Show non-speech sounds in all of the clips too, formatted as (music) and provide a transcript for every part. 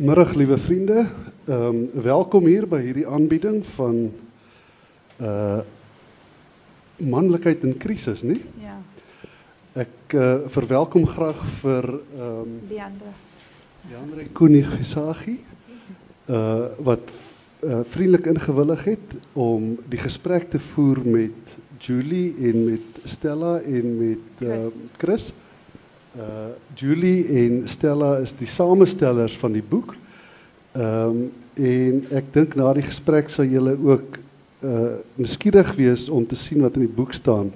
Middag liewe vriende. Ehm um, welkom hier by hierdie aanbieding van uh manlikheid in krisis, nie? Ja, Ek uh, verwelkom graag ehm um, Leandra. Leandre Koenig Gesagi uh wat vriendelik ingewillig het om die gesprek te voer met Julie en met Stella en met Chris. Chris. Uh Julie en Stella is die samestellers van die boek. Ehm um, en ek dink na die gesprek sal julle ook uh nuuskierig wees om te sien wat in die boek staan.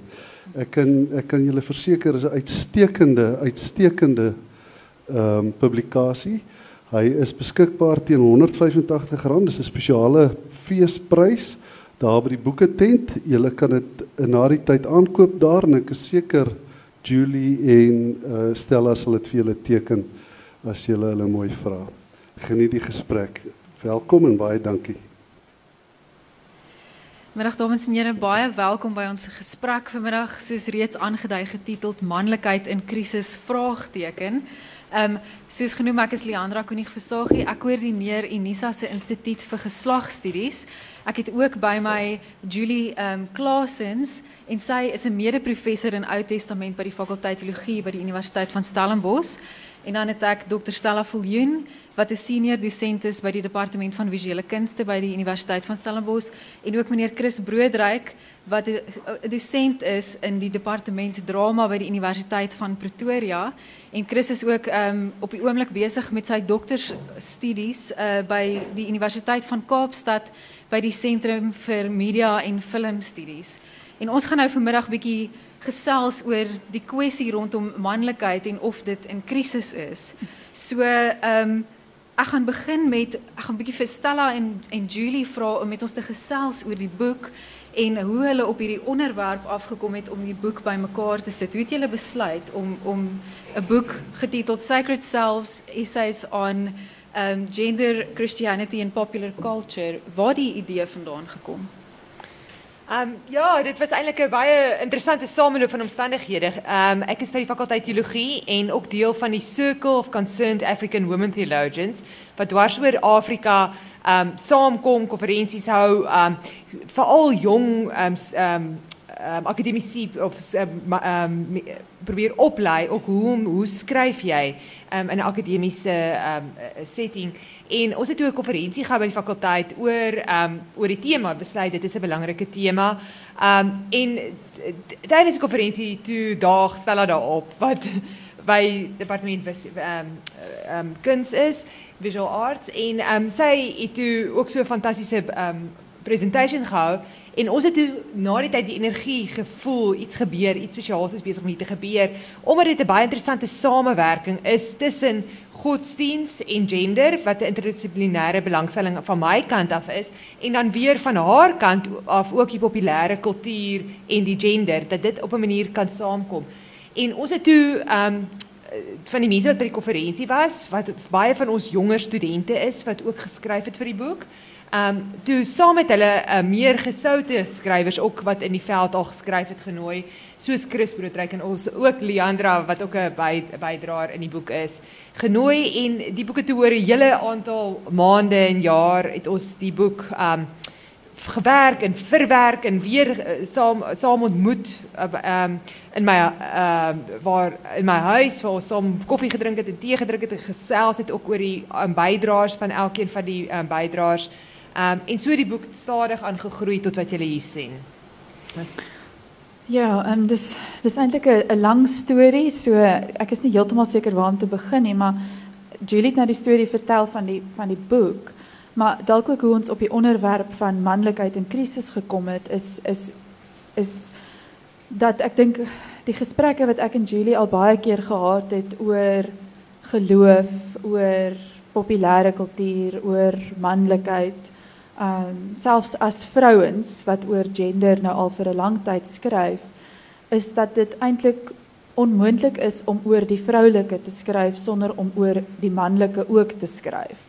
Ek kan ek kan julle verseker is 'n uitstekende uitstekende ehm um, publikasie. Hy is beskikbaar teen R185. Dis 'n spesiale feesprys daar by die boeketent. Julle kan dit na die tyd aankoop daar en ek is seker Julie en uh, Stella sal dit vir julle teken as julle hulle mooi vra. Geniet die gesprek. Welkom en baie dankie. Middag dames en here, baie welkom by ons gesprek vanmiddag, soos reeds aangedui getiteld Manlikheid in krisis vraagteken. Ehm um, soos genoem ek is Leandra Koenig Versagie. Ek koördineer Unisa se Instituut vir Geslagstudies. Ek het ook by my Julie ehm um, Klasens en sy is 'n mede-professor in Ou Testament by die fakulteit teologie by die Universiteit van Stellenbosch. En dan het ek Dr Stella Viljoen wat 'n senior dosent is by die departement van visuele kunste by die Universiteit van Stellenbosch en ook meneer Chris Broodryk wat 'n dosent is in die departement drama by die Universiteit van Pretoria en Chris is ook um, op die oomblik besig met sy doktersstudies uh, by die Universiteit van Kaapstad by die Sentrum vir Media en Filmstudies. En ons gaan nou vanmiddag bietjie gesels oor die kwessie rondom manlikheid en of dit in krisis is. So ehm um, ek gaan begin met ek gaan bietjie vir Stella en en Julie vra om met ons te gesels oor die boek en hoe hulle op hierdie onderwerp afgekom het om die boek bymekaar te sit. Hoe het julle besluit om om 'n boek getiteld Sacred Selves Essays on um, Gender, Christianity and Popular Culture, waar die idee vandaan gekom? Um, ja, dit was eintlik 'n baie interessante sameloop van omstandighede. Um, ek is by die fakulteit teologie en ook deel van die Circle of Concerned African Women Theologians wat dwars oor Afrika um saamkom, konferensies hou, um veral jong um um um, akademici of um, um, probeer oplei ook hoe om- hoe skryf jy um, in 'n akademiese um, setting. En ons het toe 'n konferensie gehou by die fakulteit oor um, oor die tema besluit dit is 'n belangrike tema um, en t- tydens die konferensie toe daag Stella daarop wat (laughs) by departement vis- um, um, kuns is visual arts. En um, sy het toe ook so 'n fantastiese um, presentation gehou en ons het toe na die tyd die energie gevoel iets gebeur iets spesiaals is besig om hier te gebeur omdat dit 'n baie interessante samewerking is tussen godsdiens en gender wat 'n interdissiplinêre belangstelling van my kant af is en dan weer van haar kant af ook die populêre kultuur en die gender dat dit op 'n manier kan saamkom. En ons het toe um, van die mense wat by die konferensie was wat baie van ons jonger studente is wat ook geskryf het vir die boek Um toe saam met hulle uh, meer gesoute skrywers ook wat in die veld al geskryf het genooi, soos Chris Broodryk en ons ook Leandra wat ook 'n by, bydraer in die boek is, genooi en die boeke toe oor 'n hele aantal maande en jaar het ons die boek um gewerk en verwerk en weer uh, saam saam ontmoet uh, um, in my uh, waar in my huis waar ons saam koffie gedrink het en tee gedrink het en gesels het ook oor die um, bydraers van elkeen van die um, bydraers. Um, en so die boek stadig aangegroei tot wat julle hier sien. Was, Ja, um, dis dis eintlik 'n lang storie, so ek is nie heeltemal seker waar om te begin nie, maar Julie het nou die storie vertel van die van die boek, maar dalk ook hoe ons op die onderwerp van manlikheid in krisis gekom het is is is dat ek dink die gesprekke wat ek en Julie al baie keer gehad het oor geloof, oor populêre kultuur, oor manlikheid, um, selfs as vrouens wat oor gender nou al vir 'n lang tyd skryf, is dat dit eintlik onmoontlik is om oor die vroulike te skryf sonder om oor die manlike ook te skryf.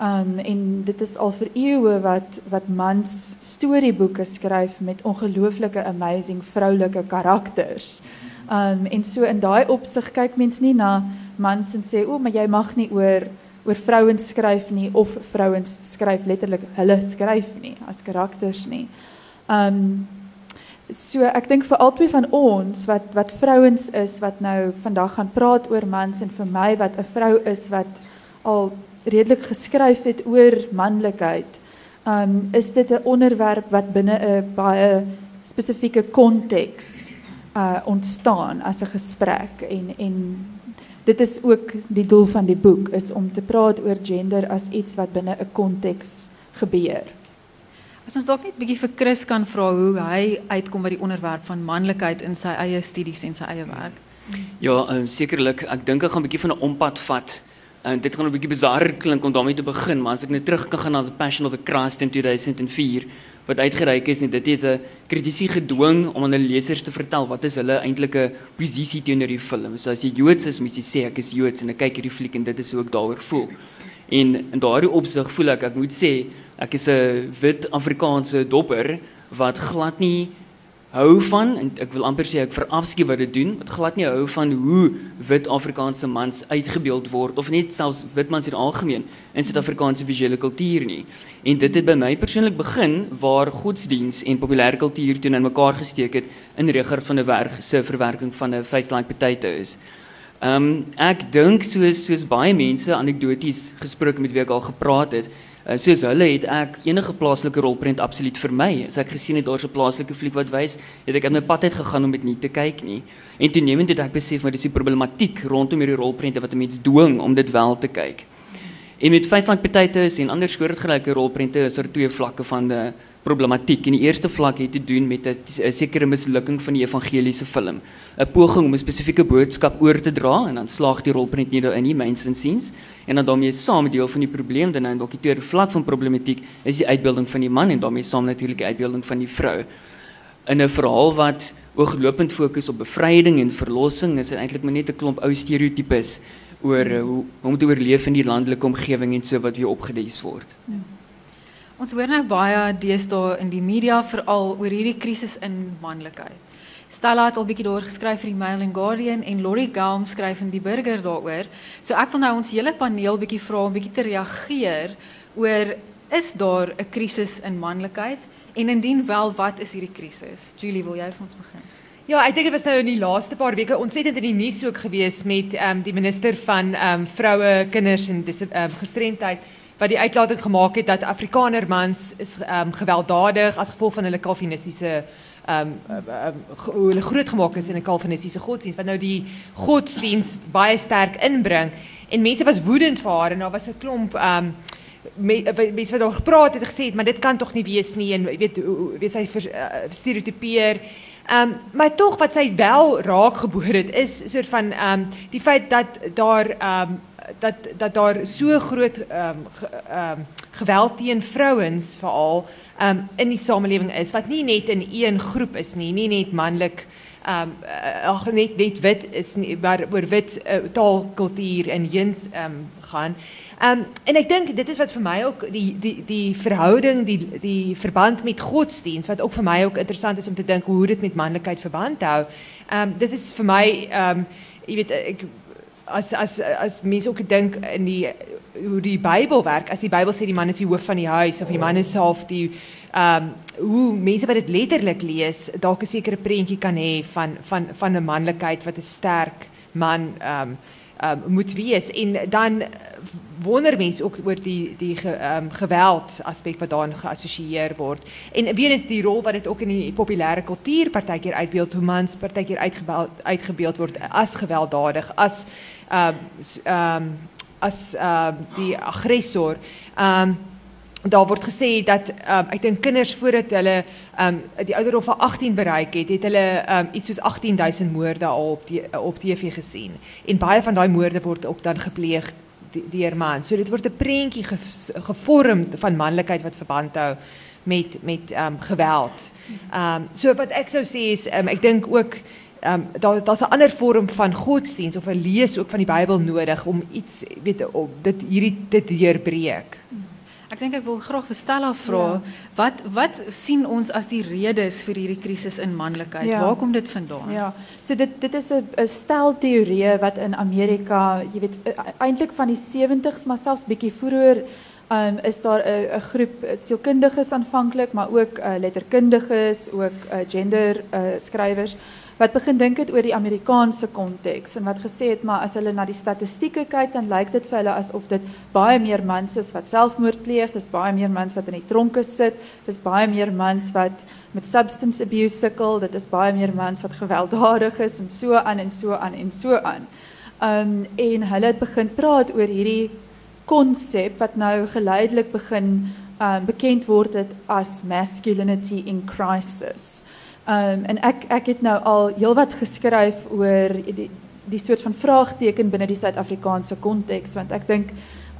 Um en dit is al vir eeue wat wat mans storieboeke skryf met ongelooflike amazing vroulike karakters. Um en so in daai opsig kyk mens nie na mans en sê o, maar jy mag nie oor oor vrouens skryf nie of vrouens skryf letterlik hulle skryf nie as karakters nie. Um so ek dink vir albei van ons wat wat vrouens is wat nou vandag gaan praat oor mans en vir my wat 'n vrou is wat al redelik geskryf het oor manlikheid. Um is dit 'n onderwerp wat binne 'n baie spesifieke konteks uh ontstaan as 'n gesprek en en dit is ook die doel van die boek is om te praat oor gender as iets wat binne 'n konteks gebeur. As ons dalk net 'n bietjie vir Chris kan vra hoe hy uitkom by die onderwerp van manlikheid in sy eie studies en sy eie werk. Ja, um, sekerlik. Ek dink ek gaan 'n bietjie van 'n ompad vat. En dit gaan 'n bietjie bizar klink om daarmee te begin, maar as ek net terug kan gaan na The Passion of the Christ in 2004 wat uitgereik is en dit het 'n kritisie gedwing om aan hulle lesers te vertel wat is hulle eintlike posisie teenoor die film. So as jy Joods is, moet jy sê ek is Joods en ek kyk hierdie fliek en dit is hoe ek daaroor voel. En in daardie opsig voel ek ek moet sê ek is 'n wit Afrikaanse dopper wat glad nie hou van en ek wil amper sê ek verafskuw wat dit doen. Wat glad nie hou van hoe wit Afrikaanse mans uitgebeeld word of net selfs wit mans in algemeen in Suid-Afrikaanse visuele kultuur nie. En dit het by my persoonlik begin waar godsdiens en populêre kultuur toe in mekaar gesteek het in Richard van der Berg se verwerking van 'n Faith Like Potato is. Ehm um, ek dink soos soos baie mense anekdoties gesproke met wie ek al gepraat het, Uh, soos hulle het ek enige plaaslike rolprent absoluut vermy. As ek gesien het daar's 'n plaaslike fliek wat wys, het ek uit my pad uit gegaan om dit nie te kyk nie. En toenemend het ek besef maar dis die problematiek rondom hierdie rolprente wat 'n mens dwing om dit wel te kyk. En met vyf van potatoes en ander soortgelyke rolprente is daar er twee vlakke van die problematiek. En die eerste vlak het te doen met 'n sekere mislukking van die evangeliese film. 'n Poging om 'n spesifieke boodskap oor te dra en dan slaag die rolprent nie daarin nie, myns insiens. En dan daarmee saam deel van die probleem dan en ook die tweede vlak van problematiek is die uitbeelding van die man en daarmee saam natuurlik die uitbeelding van die vrou. In 'n verhaal wat ooglopend fokus op bevryding en verlossing is dit eintlik maar net 'n klomp ou stereotypes oor uh, hoe om te oorleef in die landelike omgewing en so wat weer opgedis word. Ja. Ons hoor nou baie deesdae in die media veral oor hierdie krisis in manlikheid. Stella het al bietjie daar geskryf vir die Mail and Guardian en Lori Galm skryf in die Burger daaroor. So ek wil nou ons hele paneel bietjie vra om bietjie te reageer oor is daar 'n krisis in manlikheid en indien wel wat is hierdie krisis? Julie, wil jy vir ons begin? Ja, ek dink dit was nou in die laaste paar weke ontsettend in die nuus ook gewees met ehm um, die minister van ehm um, vroue, kinders en dis ehm um, gestremdheid wat die uitlating gemaak het dat Afrikaner mans is ehm um, gewelddadig as gevolg van hulle kalvinistiese ehm um, um, hoe hulle groot gemaak is in 'n kalvinistiese godsdienst wat nou die godsdienst baie sterk inbring. En mense was woedend vir haar en daar was 'n klomp ehm um, mense wat daar gepraat het gesê het maar dit kan tog nie wees nie en weet weet sy uh, stereotypeer. Ehm um, maar tog wat sy wel raak geboor het is soort van ehm um, die feit dat daar ehm um, dat dat daar so groot ehm um, ge, geweld teen vrouens veral ehm in die samelewing is wat nie net in een groep is nie, nie net manlik ehm um, ag net wit is maar oor wit uh, taalkultuur en jens ehm gaan. Um, en ik denk, dit is wat voor mij ook, die, die, die verhouding, die, die verband met godsdienst, wat ook voor mij ook interessant is om te denken hoe dit met mannelijkheid verband houdt. Um, dit is mij, um, je weet, ik, als, als, als mensen ook denken in die, hoe die Bijbel werkt, als die Bijbel zegt die man is die hoofd van die huis, of die man is zelf die, um, hoe mensen wat het letterlijk lees, dat een zekere prentje kan hebben van, van, van een mannelijkheid, wat een sterk man um, um, moet wees. En dan wonder mense ook oor die die ge, um, geweld aspek wat daarin geassosieer word. En weer is die rol wat dit ook in die populêre kultuur partykeer uitbeeld hoe mans partykeer uitgebeeld uitgebeeld word as gewelddadig, as ehm as uh, die aggressor. Um, daar word gesê dat um, ek dink kinders voordat hulle um, die ouderdom van 18 bereik het, het hulle um, iets soos 18000 moorde al op die op TV gesien. En baie van daai moorde word ook dan gepleeg deur man. So dit word 'n prentjie gevorm van manlikheid wat verband hou met met um, geweld. Ehm um, so wat ek sou sê is um, ek dink ook ehm um, daar daar's 'n ander vorm van godsdiens of 'n lees ook van die Bybel nodig om iets weet om dit hierdie dit deurbreek. Ek dink ek wil graag vir Stella vra, Ja. wat wat sien ons as die redes vir hierdie krisis in manlikheid? Ja. Waar kom dit vandaan? Ja, so dit dit is 'n 'n stel teorieë wat in Amerika, jy weet, eintlik van die 70s, maar selfs bietjie vroeër um, is daar 'n 'n groep sielkundiges aanvanklik, maar ook uh, letterkundiges, ook uh, gender uh, skrywers wat begin dink het oor die Amerikaanse konteks en wat gesê het maar as hulle na die statistieke kyk dan lyk dit vir hulle asof dit baie meer mans is wat selfmoord pleeg, dis baie meer mans wat in die tronke sit, dis baie meer mans wat met substance abuse sukkel, dit is baie meer mans wat gewelddadig is en so aan en so aan en so aan. Um en hulle het begin praat oor hierdie konsep wat nou geleidelik begin um bekend word het as masculinity in crisis. Um en ek ek het nou al heelwat geskryf oor die die soort van vraagteken binne die Suid-Afrikaanse konteks want ek dink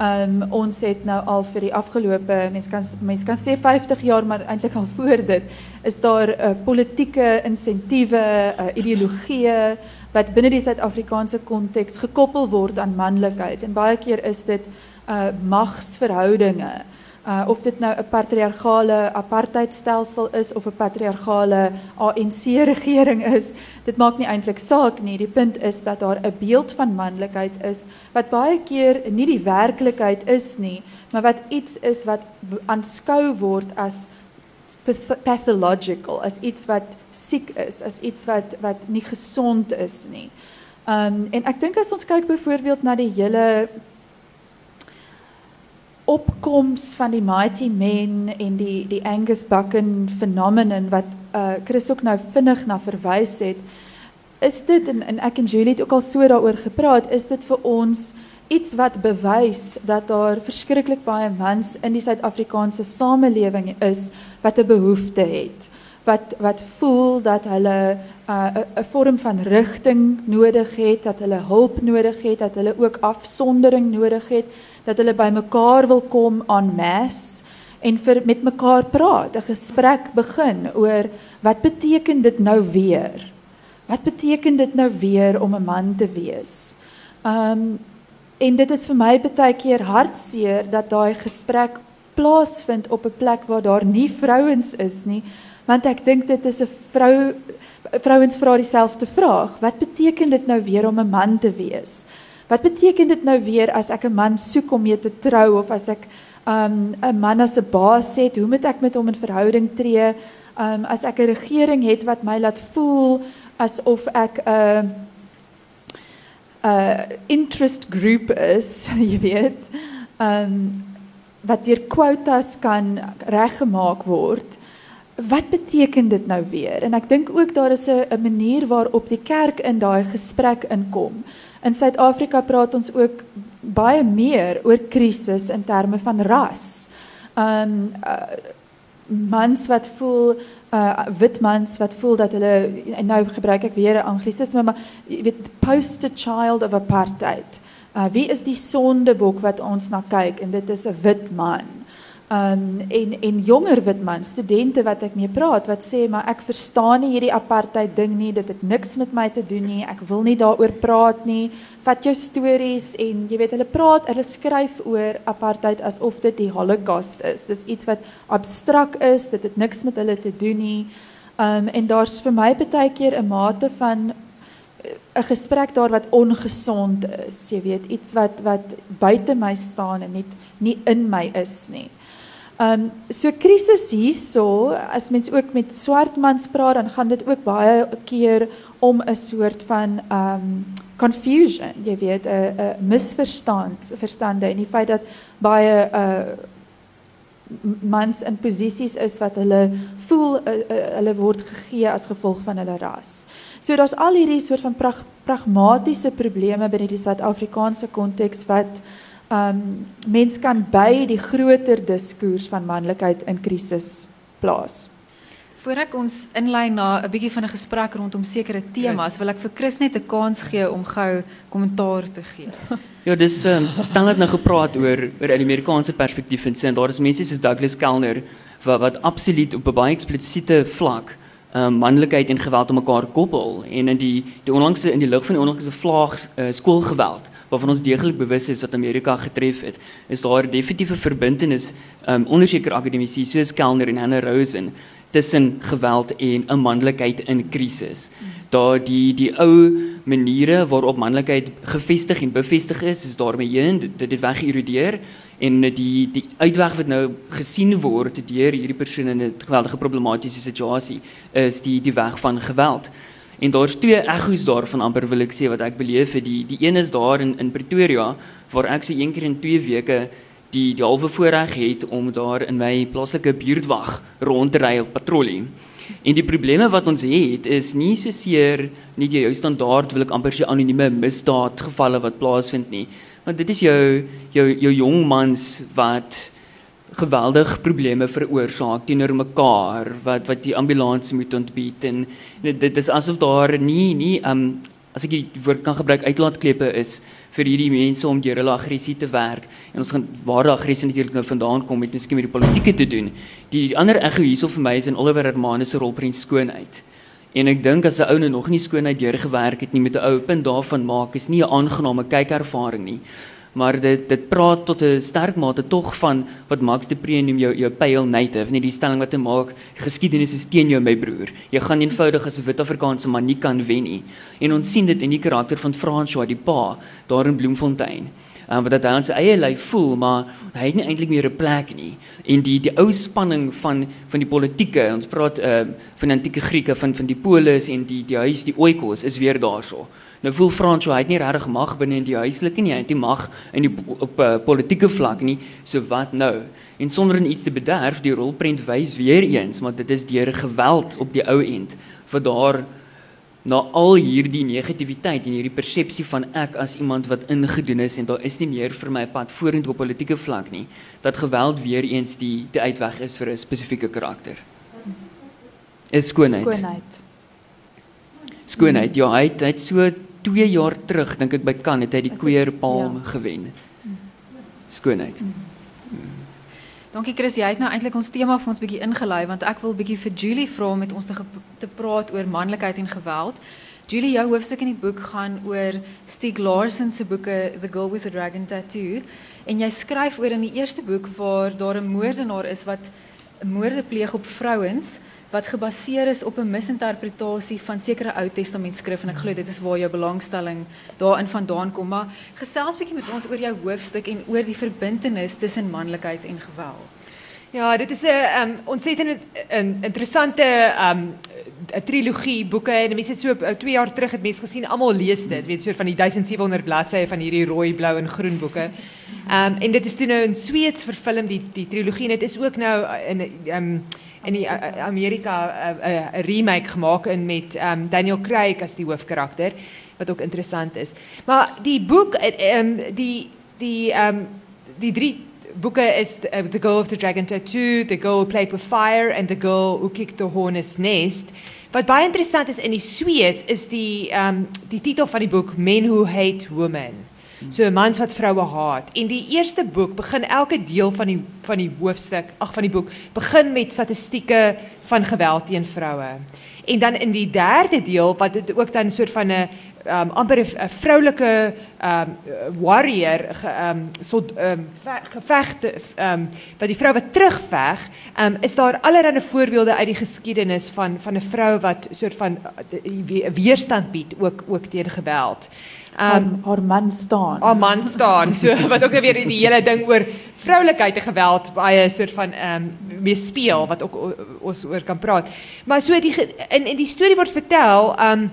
um ons het nou al vir die afgelope mense kan mense kan sê 50 jaar maar eintlik al voor dit is daar 'n uh, politieke insentiewe, uh, ideologieë wat binne die Suid-Afrikaanse konteks gekoppel word aan manlikheid en baie keer is dit uh magsverhoudinge. Uh of dit nou 'n patriargale apartheidstelsel is of 'n patriargale ANC regering is, dit maak nie eintlik saak nie. Die punt is dat daar 'n beeld van manlikheid is wat baie keer nie die werklikheid is nie, maar wat iets is wat aanskou word as path pathological, as iets wat siek is, as iets wat wat nie gesond is nie. Um en ek dink as ons kyk byvoorbeeld na die hele opkoms van die mighty men en die die Angus Buchan phenomenon wat uh Chris ook nou vinnig na verwys het is dit en, en ek en Julie het ook al so daaroor gepraat is dit vir ons iets wat bewys dat daar verskriklik baie mans in die Suid-Afrikaanse samelewing is wat 'n behoefte het wat wat voel dat hulle 'n uh, 'n vorm van rigting nodig het, dat hulle hulp nodig het, dat hulle ook afsondering nodig het, dat hulle by mekaar wil kom aan mes en vir met mekaar praat, 'n gesprek begin oor wat beteken dit nou weer? Wat beteken dit nou weer om 'n man te wees? Um en dit is vir my baie keer hartseer dat daai gesprek plaasvind op 'n plek waar daar nie vrouens is nie, want ek dink dit is 'n vrou vrouens vra dieselfde vraag. Wat beteken dit nou weer om 'n man te wees? Wat beteken dit nou weer as ek 'n man soek om mee te trou of as ek um 'n man as 'n baas het, hoe moet ek met hom in verhouding tree? Um as ek 'n regering het wat my laat voel asof ek 'n uh, 'n uh, interest group is, (laughs) jy weet. Um wat deur quotas kan reggemaak word. Wat beteken dit nou weer? En ek dink ook daar is 'n manier waarop die kerk in daai gesprek inkom. In Suid-Afrika praat ons ook baie meer oor krisis in terme van ras. Um uh, mans wat voel uh wit mans wat voel dat hulle nou gebruik ek weer 'n anglisisme maar jy weet poster child of apartheid. Uh wie is die sondebok wat ons na kyk en dit is 'n wit man. Um en en jonger wit man studente wat ek mee praat wat sê maar ek verstaan nie hierdie apartheid ding nie dit het niks met my te doen nie ek wil nie daaroor praat nie. Vat jou stories en jy weet hulle praat hulle skryf oor apartheid asof dit die holocaust is. Dis iets wat abstrak is dit het niks met hulle te doen nie. Um en daar's vir my baie keer 'n mate van 'n gesprek daar wat ongesond is jy weet iets wat wat buite my staan en net nie in my is nie Ehm um, so krisis hierso as mens ook met swart mans praat dan gaan dit ook baie keer om 'n soort van ehm um, confusion, jy weet 'n 'n misverstand verstande en die feit dat baie uh mans in posisies is wat hulle voel uh, uh, hulle word gegee as gevolg van hulle ras. So daar's al hierdie soort van prag, pragmatiese probleme binne die Suid-Afrikaanse konteks wat um mens kan by die groter diskurs van manlikheid in krisis plaas. Voordat ek ons inlei na 'n bietjie van 'n gesprek rondom sekere temas, wil ek vir Chris net 'n kans gee om gou kommentaar te gee. Ja, dis um, stel net nou gepraat oor oor die Amerikaanse perspektief en sê en daar is mense soos Douglas Kellner wat wat absoluut op 'n baie eksplisiete vlak um, manlikheid en geweld aan mekaar koppel en in die die onlangse in die lig van die onlangse vlaag uh, skoolgeweld waarvan ons deeglik bewus is wat Amerika getref het, is daar definitiewe verbintenis um onder sekere akademici soos Kellner en Hannah Rosen tussen geweld en 'n manlikheid in krisis. Daar die die ou maniere waarop manlikheid gevestig en bevestig is, is daarmee heen dit het weggeïrodeer en die die uitweg wat nou gesien word deur hierdie persoon in 'n geweldige problematiese situasie is die die weg van geweld. En daar's twee ekko's daarvan amper wil ek sê wat ek beleef het. Die die een is daar in in Pretoria waar ek se een keer in 2 weke die die halwe voorreg het om daar in my plaaslike buurtwag rond te ry op patrollie. En die probleme wat ons het is nie so seer nie jou standaard wil ek amper sê anonieme misdaadgevalle wat plaasvind nie. Want dit is jou jou jou jong mans wat geweldig probleme veroorsaak teenoor mekaar wat wat die ambulans moet ontbied en dit, dit is asof daar nie nie um as ek die woord kan gebruik uitlaatklepe is vir hierdie mense om deur hulle aggressie te werk en ons gaan waar die aggressie natuurlik nou vandaan kom met miskien met die politieke te doen. Die, die ander ego hierso vir my is in Oliver Hermanus se rolprent skoonheid. En ek dink as 'n ou nou nog nie skoonheid deurgewerk het nie met 'n ou punt daarvan maak is nie 'n aangename kykervaring nie maar dit dit praat tot 'n sterk mate tog van wat Max de Pre noem jou jou pale native, nie die stelling wat hy maak geskiedenis is teen jou my broer. Jy gaan eenvoudig as 'n wit Afrikaanse man nie kan wen nie. En ons sien dit in die karakter van François die pa daar in Bloemfontein. Um, wat dat hy aan sy eie lyf voel, maar hy het nie eintlik meer 'n plek nie. En die die ou spanning van van die politieke, ons praat uh, van antieke Grieke van van die polis en die die huis die oikos is weer daarso. Nou voel Frans hy het nie regtig mag binne in die huislike nie, hy het nie mag in die op 'n uh, politieke vlak nie. So wat nou? En sonder en iets te bederf, die rolprent wys weer eens, maar dit is deur geweld op die ou end wat daar na al hierdie negativiteit en hierdie persepsie van ek as iemand wat ingedoen is en daar is nie meer vir my pad vorentoe op politieke vlak nie, dat geweld weer eens die die uitweg is vir 'n spesifieke karakter. Is skoonheid. Skoonheid. Skoonheid. Ja, hy het, hy het so 2 jaar terug dink ek by Cannes het hy die Queer Palm ja. gewen. Skoonheid. Dankie Chris, jy het nou eintlik ons tema vir ons bietjie ingelei want ek wil bietjie vir Julie vra om met ons te te praat oor manlikheid en geweld. Julie, jou hoofstuk in die boek gaan oor Stieg Larsson se boeke The Girl with the Dragon Tattoo en jy skryf oor in die eerste boek waar daar 'n moordenaar is wat moorde pleeg op vrouens wat gebaseer is op 'n misinterpretasie van sekere Ou Testament skrif en ek glo dit is waar jou belangstelling daarin vandaan kom. Maar gesels bietjie met ons oor jou hoofstuk en oor die verbintenis tussen manlikheid en geweld. Ja, dit is 'n um, ontsettend 'n interessante um trilogie boeke en mense het so 2 uh, jaar terug het mense gesien almal lees dit, weet so van die 1700 bladsye van hierdie rooi, blou en groen boeke. Um en dit is toe nou in Sweeds vervilm die die trilogie. En dit is ook nou in um in die uh, Amerika 'n uh, uh, remake gemaak in met um, Daniel Craig as die hoofkarakter wat ook interessant is. Maar die boek um, die die um, die drie boeke is The Girl of the Dragon Tattoo, The Girl Who Played with Fire and The Girl Who Kicked the Hornet's Nest. Wat baie interessant is in die Sweeds is die die titel van die boek Men Who Hate Women. So mans wat vroue haat. En die eerste boek begin elke deel van die van die hoofstuk, ag van die boek, begin met statistieke van geweld teen vroue. En dan in die derde deel wat dit ook dan 'n soort van 'n um amper 'n vroulike um warrior ge, um so um gevegte um dat die vrou wat terugveg, um is daar allerlei voorbeelde uit die geskiedenis van van 'n vrou wat soort van uh, weerstand bied ook ook teen geweld. Um, haar, haar man staan. Haar man staan. So (laughs) wat ook weer die hele ding oor vroulikheid en geweld baie soort van ehm um, mee speel wat ook ons oor kan praat. Maar so die in in die storie word vertel ehm um,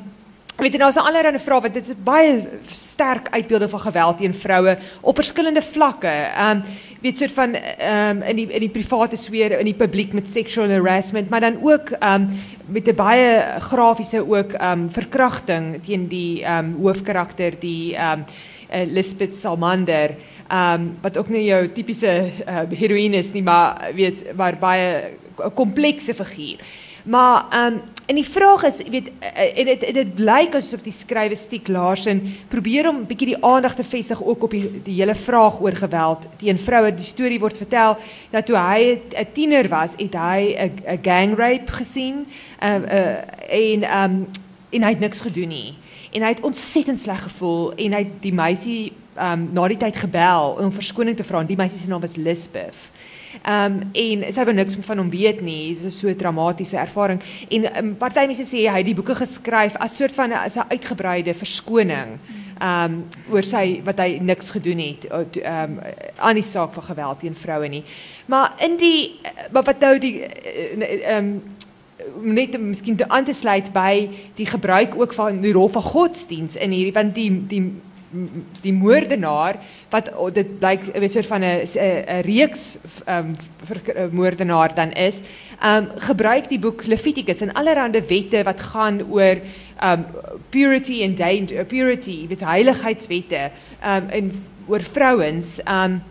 weet jy nou daar allerlei vrae want dit is baie sterk uitbeelde van geweld teen vroue op verskillende vlakke. Ehm um, weet soort van ehm um, in die in die private sfeer in die publiek met sexual harassment, maar dan ook ehm um, met 'n baie grafiese ook ehm um, verkrachting teen die ehm um, hoofkarakter die ehm um, Lisbeth Salmander ehm um, wat ook nie jou tipiese uh, heroïne is nie, maar weet maar baie 'n komplekse figuur. Maar ehm um, en die vraag is, weet en dit dit blyk asof die skrywer Stiek Larsen probeer om 'n bietjie die aandag te vestig ook op die hele vraag oor geweld teen vroue. Die storie word vertel dat toe hy 'n tiener was, het hy 'n 'n gang rape gesien. Uh, uh en ehm um, en het niks gedoen nie. En hy het ontsettend sleg gevoel en hy het die meisie um, na die tyd gebel om verskoning te vra en die meisie se naam was Lisbeth. Ehm um, en sy wou niks van hom weet nie. Dit is so 'n dramatiese ervaring. En um, party mense sê hy het die boeke geskryf as soort van 'n uitgebreide verskoning. Ehm um, oor sy wat hy niks gedoen het ehm um, aan die saak van geweld teen vroue nie. Maar in die maar wat nou die ehm um, net miskien te aan te sluit by die gebruik ook van die rol van godsdiens in hierdie want die die die moordenaar wat dit blyk 'n soort van 'n reeks ehm um, moordenaar dan is, um, gebruik die boek Levitikus en allerlei wette wat gaan oor ehm purity and danger purity, weet heiligheidswette en oor vrouens um,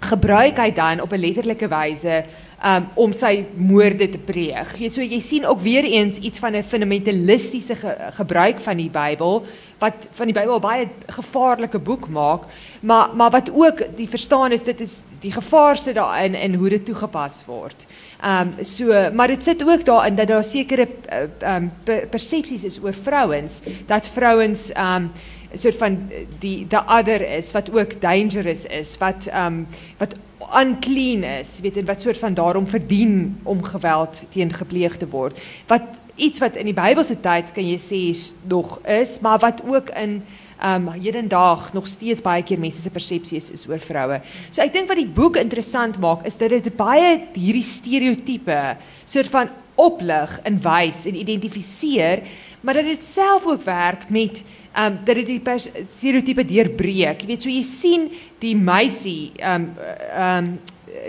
gebruik hy dan op 'n letterlike wyse um, om sy moorde te pleeg. Jy so jy sien ook weer eens iets van 'n fundamentalistiese ge, gebruik van die Bybel wat van die Bybel baie gevaarlike boek maak, maar maar wat ook die verstaan is dit is die gevaar sit daarin en hoe dit toegepas word. Ehm so maar dit sit ook daarin dat daar sekere ehm um, persepsies is oor vrouens dat vrouens ehm um, soort van die the other is wat ook dangerous is wat ehm um, wat unclean is, weet en wat soort van daarom verdien om geweld teen gepleeg te word. Wat iets wat in die Bybelse tyd kan jy sê nog is, maar wat ook in ehm um, hedendaag nog steeds baie keer mense se persepsie is, oor vroue. So ek dink wat die boek interessant maak is dat dit baie hierdie stereotipe soort van oplig en wys en identifiseer, maar dat dit self ook werk met ehm um, dat dit die stereotipe deurbreek. Jy weet so jy sien die meisie ehm um, ehm um,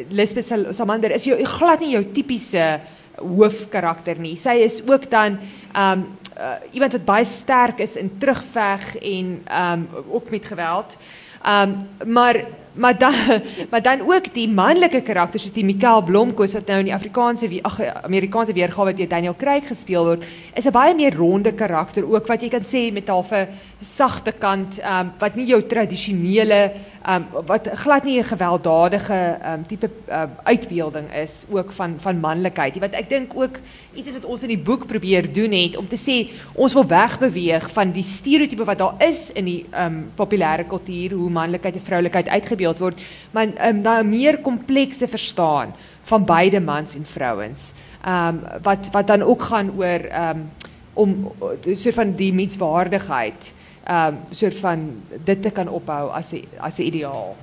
Lisbeth Samander is jou glad nie jou tipiese hoofkarakter nie. Sy is ook dan ehm um, uh, iemand wat baie sterk is in terugveg en ehm um, ook met geweld. Ehm um, maar maar dan (laughs) maar dan ook die manlike karakters soos die Mikael Blomkos wat nou in die Afrikaanse ag Amerikaanse weergawe deur Daniel Craig gespeel word, is 'n baie meer ronde karakter ook wat jy kan sê met half 'n sagte kant, ehm wat nie jou tradisionele um, wat glad nie 'n gewelddadige um, tipe um, uitbeelding is ook van van manlikheid. Wat ek dink ook iets wat ons in die boek probeer doen het om te sê ons wil wegbeweeg van die stereotipe wat daar is in die um, populêre kultuur hoe manlikheid en vroulikheid uitgebeeld word, maar um, daar 'n meer komplekse verstaan van beide mans en vrouens. Ehm um, wat wat dan ook gaan oor ehm um, om so van die menswaardigheid ehm um, soort van dit te kan ophou as 'n as 'n ideaal.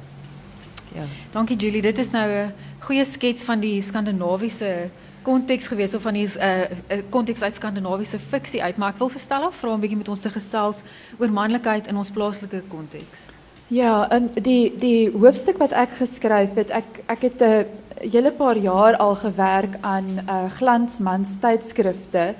Ja. Dankie Julie. Dit is nou 'n goeie skets van die Skandinawiese konteks gewees of van die 'n uh, konteks uit Skandinawiese fiksie uit, maar ek wil verstel of vra 'n bietjie met ons te gesels oor manlikheid in ons plaaslike konteks. Ja, en die die hoofstuk wat ek geskryf het, ek ek het 'n hele paar jaar al gewerk aan uh, glansmans tydskrifte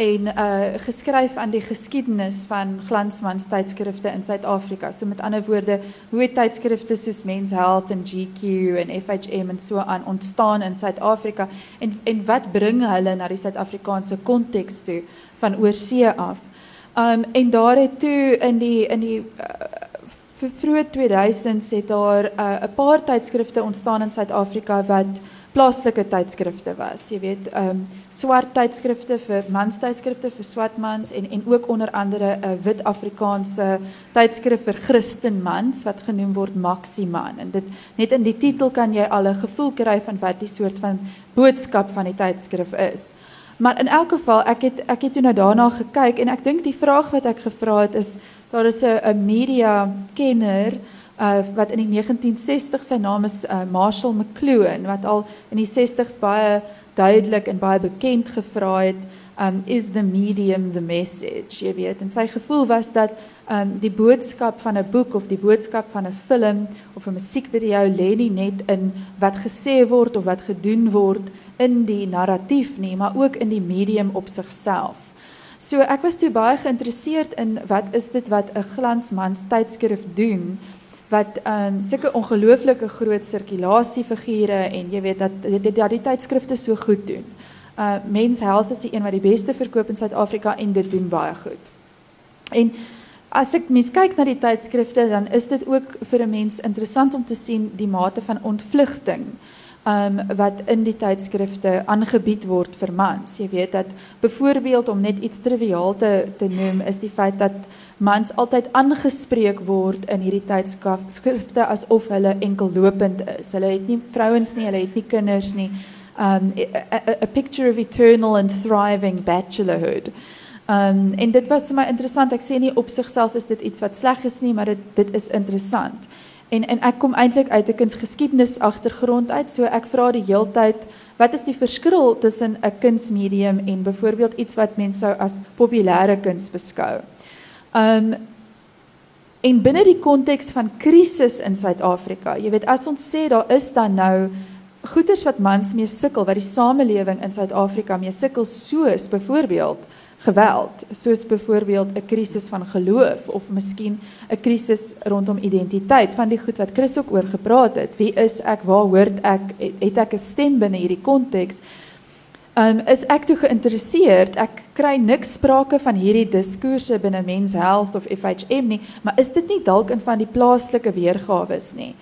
en uh geskryf aan die geskiedenis van glansmans tydskrifte in Suid-Afrika. So met ander woorde, hoe het tydskrifte soos Men's Health en GQ en FHM en so aan ontstaan in Suid-Afrika en en wat bring hulle na die Suid-Afrikaanse konteks toe van oorsee af? Um en daar het toe in die in die uh, vroeë 2000s het daar 'n uh, paar tydskrifte ontstaan in Suid-Afrika wat plaaslike tydskrifte was. Jy weet, ehm um, swart tydskrifte vir manstydskrifte vir swart mans en en ook onder andere 'n wit Afrikaanse tydskrif vir Christen mans wat genoem word Maximan. En dit net in die titel kan jy al 'n gevoel kry van wat die soort van boodskap van die tydskrif is. Maar in elk geval, ek het ek het toe nou daarna gekyk en ek dink die vraag wat ek gevra het is daar is 'n media kenner uh, wat in die 1960 sy naam is uh, Marshall McLuhan wat al in die 60s baie duidelik en baie bekend gevra het um is the medium the message? Jy weet en sy gevoel was dat um die boodskap van 'n boek of die boodskap van 'n film of 'n musiekvideo lê nie net in wat gesê word of wat gedoen word in die narratief nie maar ook in die medium op sigself So ek was toe baie geïnteresseerd in wat is dit wat 'n glansmans tydskrif doen wat ehm um, sulke ongelooflike groot sirkulasiefigure en jy weet dat dit dat die tydskrifte so goed doen. Uh Men's Health is die een wat die beste verkoop in Suid-Afrika en dit doen baie goed. En as ek mens kyk na die tydskrifte dan is dit ook vir 'n mens interessant om te sien die mate van ontvlugting um, wat in die tydskrifte aangebied word vir mans. Jy weet dat byvoorbeeld om net iets triviaal te te noem is die feit dat mans altyd aangespreek word in hierdie tydskrifte asof hulle enkellopend is. Hulle het nie vrouens nie, hulle het nie kinders nie. Um a, a, a picture of eternal and thriving bachelorhood. Um en dit was vir my interessant. Ek sê nie op sigself is dit iets wat sleg is nie, maar dit dit is interessant. En en ek kom eintlik uit 'n kunsgeskiedenis agtergrond uit, so ek vra die heeltyd wat is die verskil tussen 'n kunsmedium en byvoorbeeld iets wat mense sou as populêre kuns beskou. Um en binne die konteks van krisis in Suid-Afrika, jy weet as ons sê daar is dan nou goeters wat mans mee sukkel, wat die samelewing in Suid-Afrika mee sukkel soos byvoorbeeld geweld, soos byvoorbeeld 'n krisis van geloof of miskien 'n krisis rondom identiteit van die goed wat Chris ook oor gepraat het. Wie is ek? Waar hoort ek? Het ek 'n stem binne hierdie konteks? Um is ek toe geïnteresseerd. Ek kry niks sprake van hierdie diskoerse binne Men's Health of FHM nie, maar is dit nie dalk in van die plaaslike weergawe is nie?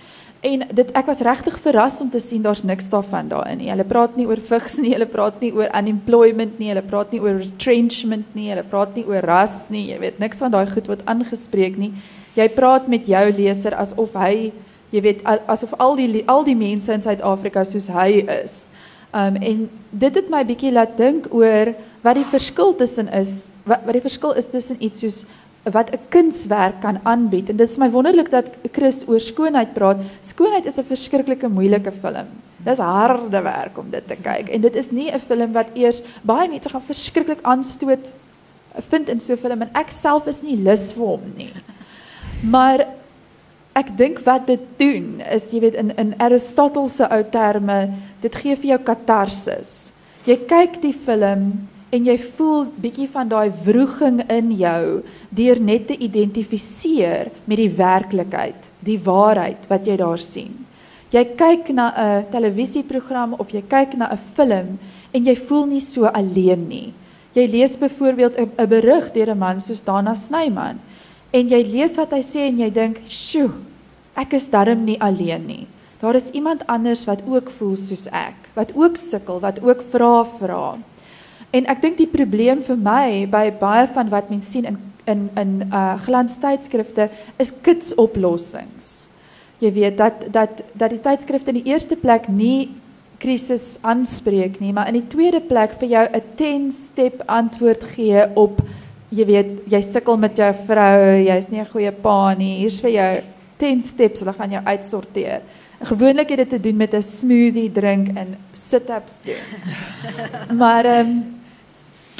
En dit ek was regtig verras om te sien daar's niks daarvan daarin nie. Hulle praat nie oor vigs nie, hulle praat nie oor unemployment nie, hulle praat nie oor retrenchment nie, hulle praat nie oor ras nie. Jy weet niks van daai goed word aangespreek nie. Jy praat met jou leser asof hy, jy weet asof al die al die mense in Suid-Afrika soos hy is. Um en dit het my bietjie laat dink oor wat die verskil tussen is, wat wat die verskil is tussen iets soos wat 'n kunswerk kan aanbied. En dit is my wonderlik dat Chris oor skoonheid praat. Skoonheid is 'n verskriklike moeilike film. Dis harde werk om dit te kyk. En dit is nie 'n film wat eers baie mense gaan verskriklik aanstoot vind in so 'n film en ek self is nie lus vir hom nie. Maar ek dink wat dit doen is jy weet in in Aristotle se ou terme, dit gee vir jou katarsis. Jy kyk die film en jy voel bietjie van daai wroging in jou deur net te identifiseer met die werklikheid, die waarheid wat jy daar sien. Jy kyk na 'n televisieprogram of jy kyk na 'n film en jy voel nie so alleen nie. Jy lees byvoorbeeld 'n berig deur 'n man soos Dana Snyman en jy lees wat hy sê en jy dink, "Sjoe, ek is darm nie alleen nie." Daar is iemand anders wat ook voel soos ek, wat ook sukkel, wat ook vra vra. En ek dink die probleem vir my by baie van wat mense sien in in in uh glanstydskrifte is kits oplossings. Jy weet dat dat dat die tydskrifte in die eerste plek nie krisis aanspreek nie, maar in die tweede plek vir jou 'n 10 step antwoord gee op jy weet jy sukkel met jou vrou, jy's nie 'n goeie pa nie. Hier's vir jou 10 steps, hulle gaan jou uitsorteer. Gewoonlik het dit te doen met 'n smoothie drink en sit-ups doen. (laughs) maar ehm um,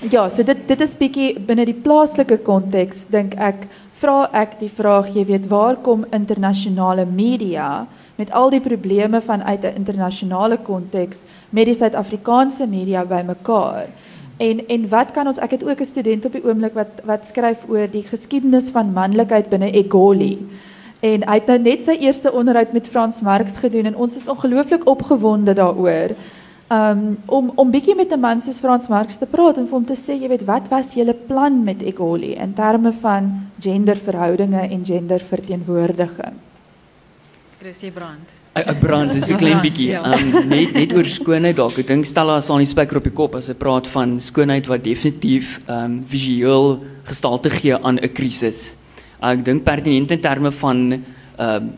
Ja, so dit dit is bietjie binne die plaaslike konteks dink ek vra ek die vraag, jy weet, waar kom internasionale media met al die probleme vanuit 'n internasionale konteks met die Suid-Afrikaanse media bymekaar? En en wat kan ons ek het ook 'n student op die oomblik wat wat skryf oor die geskiedenis van manlikheid binne Egoli. En hy het nou net sy eerste onderhoud met Frans Marx gedoen en ons is ongelooflik opgewonde daaroor um, om om bietjie met 'n man soos Frans Marx te praat en vir hom te sê, jy weet, wat was julle plan met Egoli in terme van genderverhoudinge en genderverteenwoordiging? Chrissy Brand. Ek brand is 'n klein bietjie. Ja. Um, net net oor skoonheid dalk. Ek dink Stella sal nie spyker op die kop as sy praat van skoonheid wat definitief ehm um, visueel gestalte gee aan 'n krisis. Ek dink pertinent in terme van ehm um,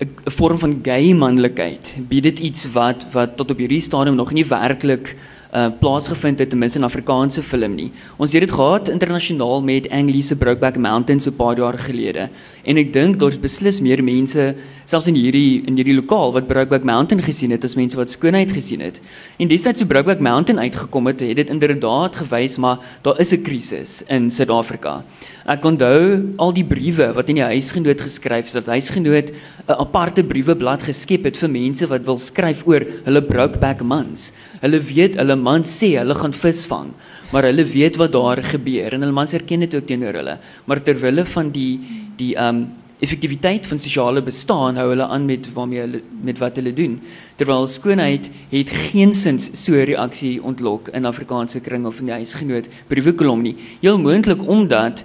'n vorm van gay manlikheid bied dit iets wat wat tot op hierdie stadium nog nie werklik uh plaasgevind het ten minste in Afrikaanse film nie. Ons het dit gehad internasionaal met Anglese Brokeback Mountain so 'n paar jaar gelede. En ek dink daar's beslis meer mense selfs in hierdie in hierdie lokaal wat Brokeback Mountain gesien het as mense wat skoonheid gesien het. En destyds so Brokeback Mountain uitgekom het, het dit inderdaad gewys maar daar is 'n krisis in Suid-Afrika. Ek onthou al die briewe wat in die huisgenoot geskryf is dat huisgenoot 'n aparte brieweblad geskep het vir mense wat wil skryf oor hulle Brokeback mans. Hulle weet hulle man sê hulle gaan vis vang, maar hulle weet wat daar gebeur en hulle mans erken dit ook teenoor hulle. Maar terwyl van die die um effektiwiteit van sosiale bestaan hou hulle aan met waarmee hulle met wat hulle doen. Terwyl skoonheid het geensins so 'n reaksie ontlok in Afrikaanse kring of in die huisgenoot briewe kolom nie. Heel moontlik omdat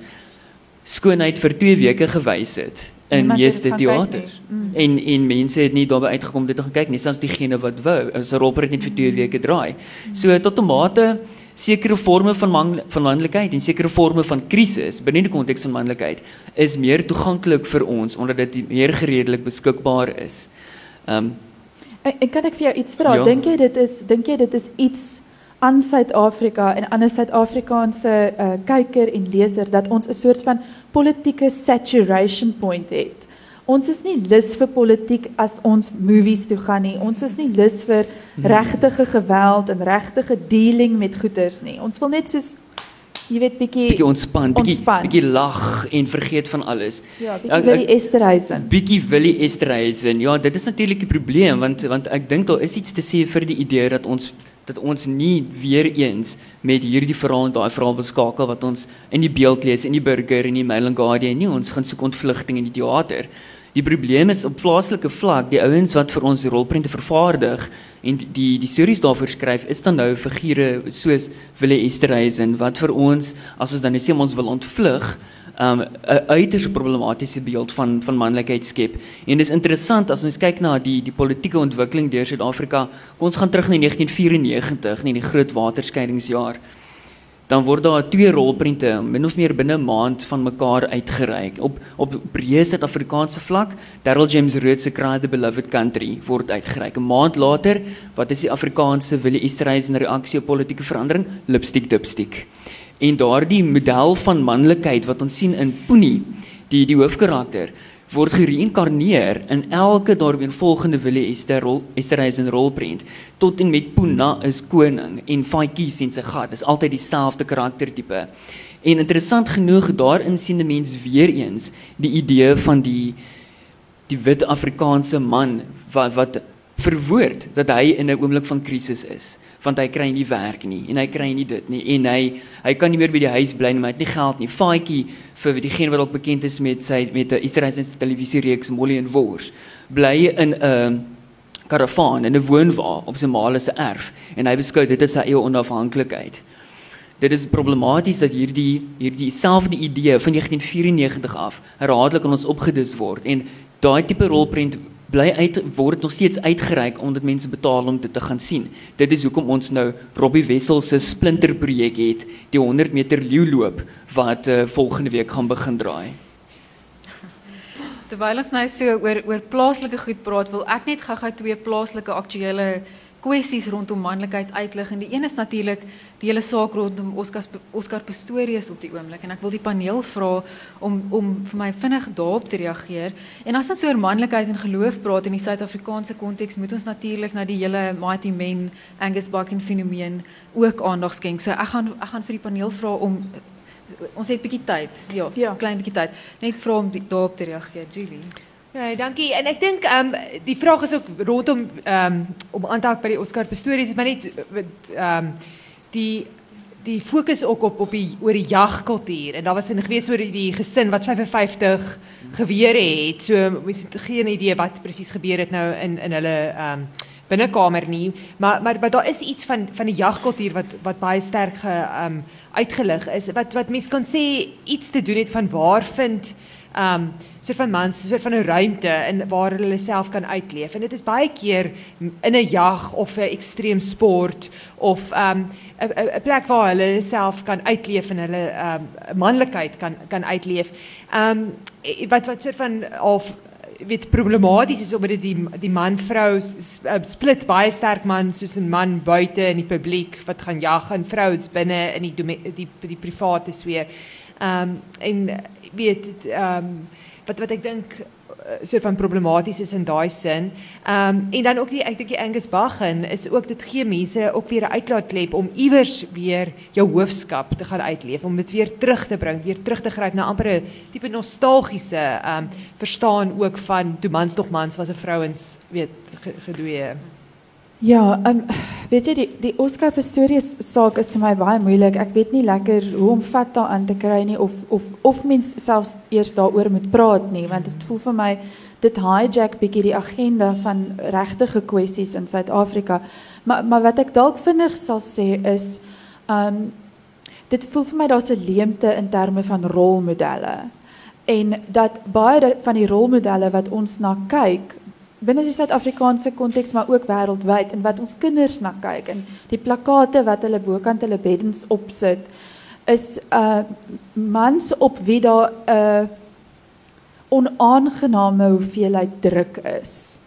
skoonheid vir 2 weke gewys het in het meeste gaan kyk nie. teaters. En en mense het nie daarby uitgekom om dit te gaan kyk nie, selfs diegene wat wou. As 'n rolprent net vir 2 weke draai. So tot 'n mate sekere forme van man, van manlikheid en sekere forme van krisis binne die konteks van manlikheid is meer toeganklik vir ons omdat dit meer gereedelik beskikbaar is. Ehm um, En, en kan ek vir jou iets vra? Ja. Dink jy dit is dink jy dit is iets aan Suid-Afrika en aan 'n Suid-Afrikaanse uh, kyker en leser dat ons 'n soort van politieke saturation point het. Ons is nie lus vir politiek as ons movies toe gaan nie. Ons is nie lus vir regtige geweld en regtige dealing met goeders nie. Ons wil net soos jy weet bietjie bietjie ontspan, bietjie bietjie lag en vergeet van alles. ja, bietjie wil die ek- Esterhuizen. Bietjie Willie Esterhuizen. Ja, dit is natuurlik die probleem want want ek dink daar is iets te sê vir die idee dat ons dat ons nie weer eens met hierdie verhaal daai verhaal beskakel wat ons in die beeld lees in die burger en die Mail and Guardian nie ons gaan soek ontvlugting in die teater. Die probleem is op plaaslike vlak, die ouens wat vir ons die rolprente vervaardig en die die, die stories daarvoor skryf, is dan nou figure soos Willie Esterhuizen wat vir ons as ons dan net sê ons wil ontvlug, um 'n uiters problematiese beeld van van manlikheid skep. En dis interessant as ons kyk na die die politieke ontwikkeling deur Suid-Afrika. Kom ons gaan terug na 1994, nee die groot waterskeidingsjaar. Dan word daar twee rolprente min of meer binne 'n maand van mekaar uitgereik op op breë Suid-Afrikaanse vlak. Darryl James Rood se Cry the Beloved Country word uitgereik. 'n Maand later, wat is die Afrikaanse Willie Esterhuizen reaksie op politieke verandering? Lipstick dipstick. En daardie model van manlikheid wat ons sien in Poenie, die die hoofkarakter, word gereïnkarneer in elke daaropvolgende Willie Ester rol, Esterhuizen rolprent tot en met Poena is koning en Faitjies en sy gat. Dis altyd dieselfde karaktertipe. En interessant genoeg daarin sien 'n mens weer eens die idee van die die wit Afrikaanse man wat wat verwoord dat hy in 'n oomblik van krisis is want hy kry nie werk nie en hy kry nie dit nie en hy hy kan nie meer by die huis bly nie maar hy het nie geld nie. Faatjie vir diegene wat dalk bekend is met sy met 'n Israeliese televisiereeks Molly en Wors bly in 'n karavaan in 'n woonwa op sy ma se erf en hy beskou dit as sy eie onafhanklikheid. Dit is problematies dat hierdie hierdie selfde idee van 1994 af herhaaldelik aan ons opgedis word en daai tipe rolprent bly uit word nog steeds uitgereik omdat mense betaal om dit te gaan sien. Dit is hoekom ons nou Robbie Wessel se Splinter projek het, die 100 meter leeuloop wat uh, volgende week gaan begin draai. Terwyl ons nou so oor oor plaaslike goed praat, wil ek net gou-gou twee plaaslike aktuelle kwessies rondom manlikheid uitlig en die een is natuurlik die hele saak rondom Oscar Oscar Pistorius op die oomblik en ek wil die paneel vra om om vir my vinnig daarop te reageer. En as ons oor manlikheid en geloof praat in die Suid-Afrikaanse konteks, moet ons natuurlik na die hele Mighty Men Angus Buchan fenomeen ook aandag skenk. So ek gaan ek gaan vir die paneel vra om ons het 'n bietjie tyd. Ja, Ja. klein bietjie tyd. Net vra om die- daarop te reageer, Julie. Nee, dankie. En ek dink ehm die vraag is ook rondom ehm om aan te by die Oscar Pistorius is maar net wat ehm die die fokus ook op op die oor die jagkultuur en daar was 'n gewees oor die, gesin wat 55 gewere het. So mens het geen idee wat presies gebeur het nou in in hulle ehm binnekamer nie, maar maar maar daar is iets van van die jagkultuur wat wat baie sterk ge ehm uitgelig is wat wat mense kan sê iets te doen het van waar vind um soort van mans, soort van 'n ruimte in waar hulle self kan uitleef. En dit is baie keer in 'n jag of 'n ekstreem sport of um 'n plek waar hulle self kan uitleef en hulle um manlikheid kan kan uitleef. Um wat wat soort van of weet problematies is omdat die die man vrou split baie sterk man soos 'n man buite in die publiek wat gaan jag en vrouens binne in die die die private sfeer. Um en weet dit um wat wat ek dink uh, soort van problematies is in daai sin. Um en dan ook die ek dink die Angus Buchan is ook dit gee mense ook weer 'n uitlaatklep om iewers weer jou hoofskap te gaan uitleef, om dit weer terug te bring, weer terug te gryp na amper 'n tipe nostalgiese um verstaan ook van toe mans nog mans was 'n vrouens weet ge- gedoe. Ja, um, weet jy die die Oscar Pistorius saak is vir my baie moeilik. Ek weet nie lekker hoe om vat daaraan te kry nie of of of mens selfs eers daaroor moet praat nie, want dit voel vir my dit hijack bietjie die agenda van regtige kwessies in Suid-Afrika. Maar maar wat ek dalk vinnig sal sê is um dit voel vir my daar's 'n leemte in terme van rolmodelle. en dat baie van die rolmodelle wat ons na kyk binne die Suid-Afrikaanse konteks maar ook wêreldwyd en wat ons kinders na kyk en die plakate wat hulle bokant hulle beddens opsit is uh mans op wie daar 'n uh, onaangename hoeveelheid druk is.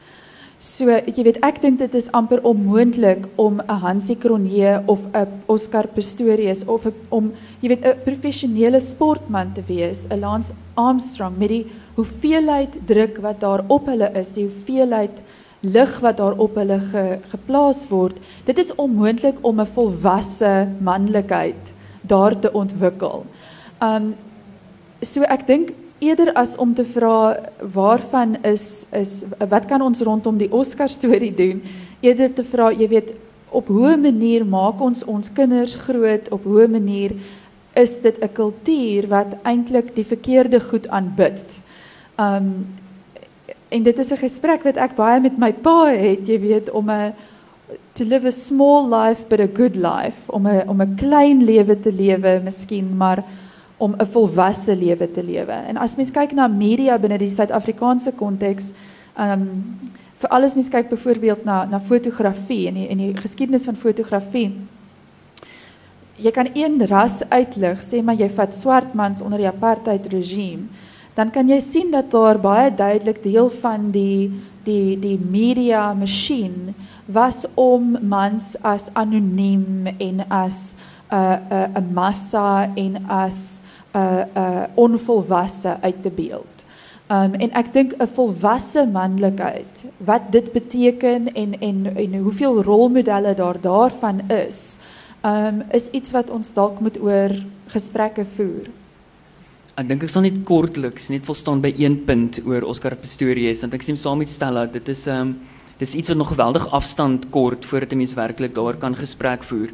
So, jy weet, ek dink dit is amper onmoontlik om 'n Hansie Cronje of 'n Oscar Pistorius of a, om jy weet 'n professionele sportman te wees, 'n Lance Armstrong met die hoeveelheid druk wat daar op hulle is, die hoeveelheid lig wat daar op hulle ge, geplaas word. Dit is onmoontlik om 'n volwasse manlikheid daar te ontwikkel. Um so ek dink eerder as om te vra waarvan is is wat kan ons rondom die Oscar storie doen, eerder te vra, jy weet, op hoe manier maak ons ons kinders groot, op hoe manier is dit 'n kultuur wat eintlik die verkeerde goed aanbid. Um en dit is 'n gesprek wat ek baie met my pa het, jy weet, om 'n to live a small life but a good life, om 'n om 'n klein lewe te lewe, miskien, maar om 'n volwasse lewe te lewe. En as mens kyk na media binne die Suid-Afrikaanse konteks, um vir alles mens kyk byvoorbeeld na na fotografie en die en die geskiedenis van fotografie. Jy kan een ras uitlig, sê maar jy vat swart mans onder die apartheid regime dan kan jy sien dat daar baie duidelik deel van die die die media masjien was om mans as anoniem en as 'n uh, 'n uh, 'n massa en as 'n uh, 'n uh, onvolwasse uit te beeld. Um en ek dink 'n volwasse manlikheid wat dit beteken en en en hoeveel rolmodelle daar daarvan is, um is iets wat ons dalk moet oor gesprekke voer. Ek dink ek sal net kortliks net wil staan by een punt oor Oscar Pistorius want ek sien saam met Stella dit is ehm um, dis iets wat nog geweldig afstand kort voordat 'n mens werklik daar kan gesprek voer.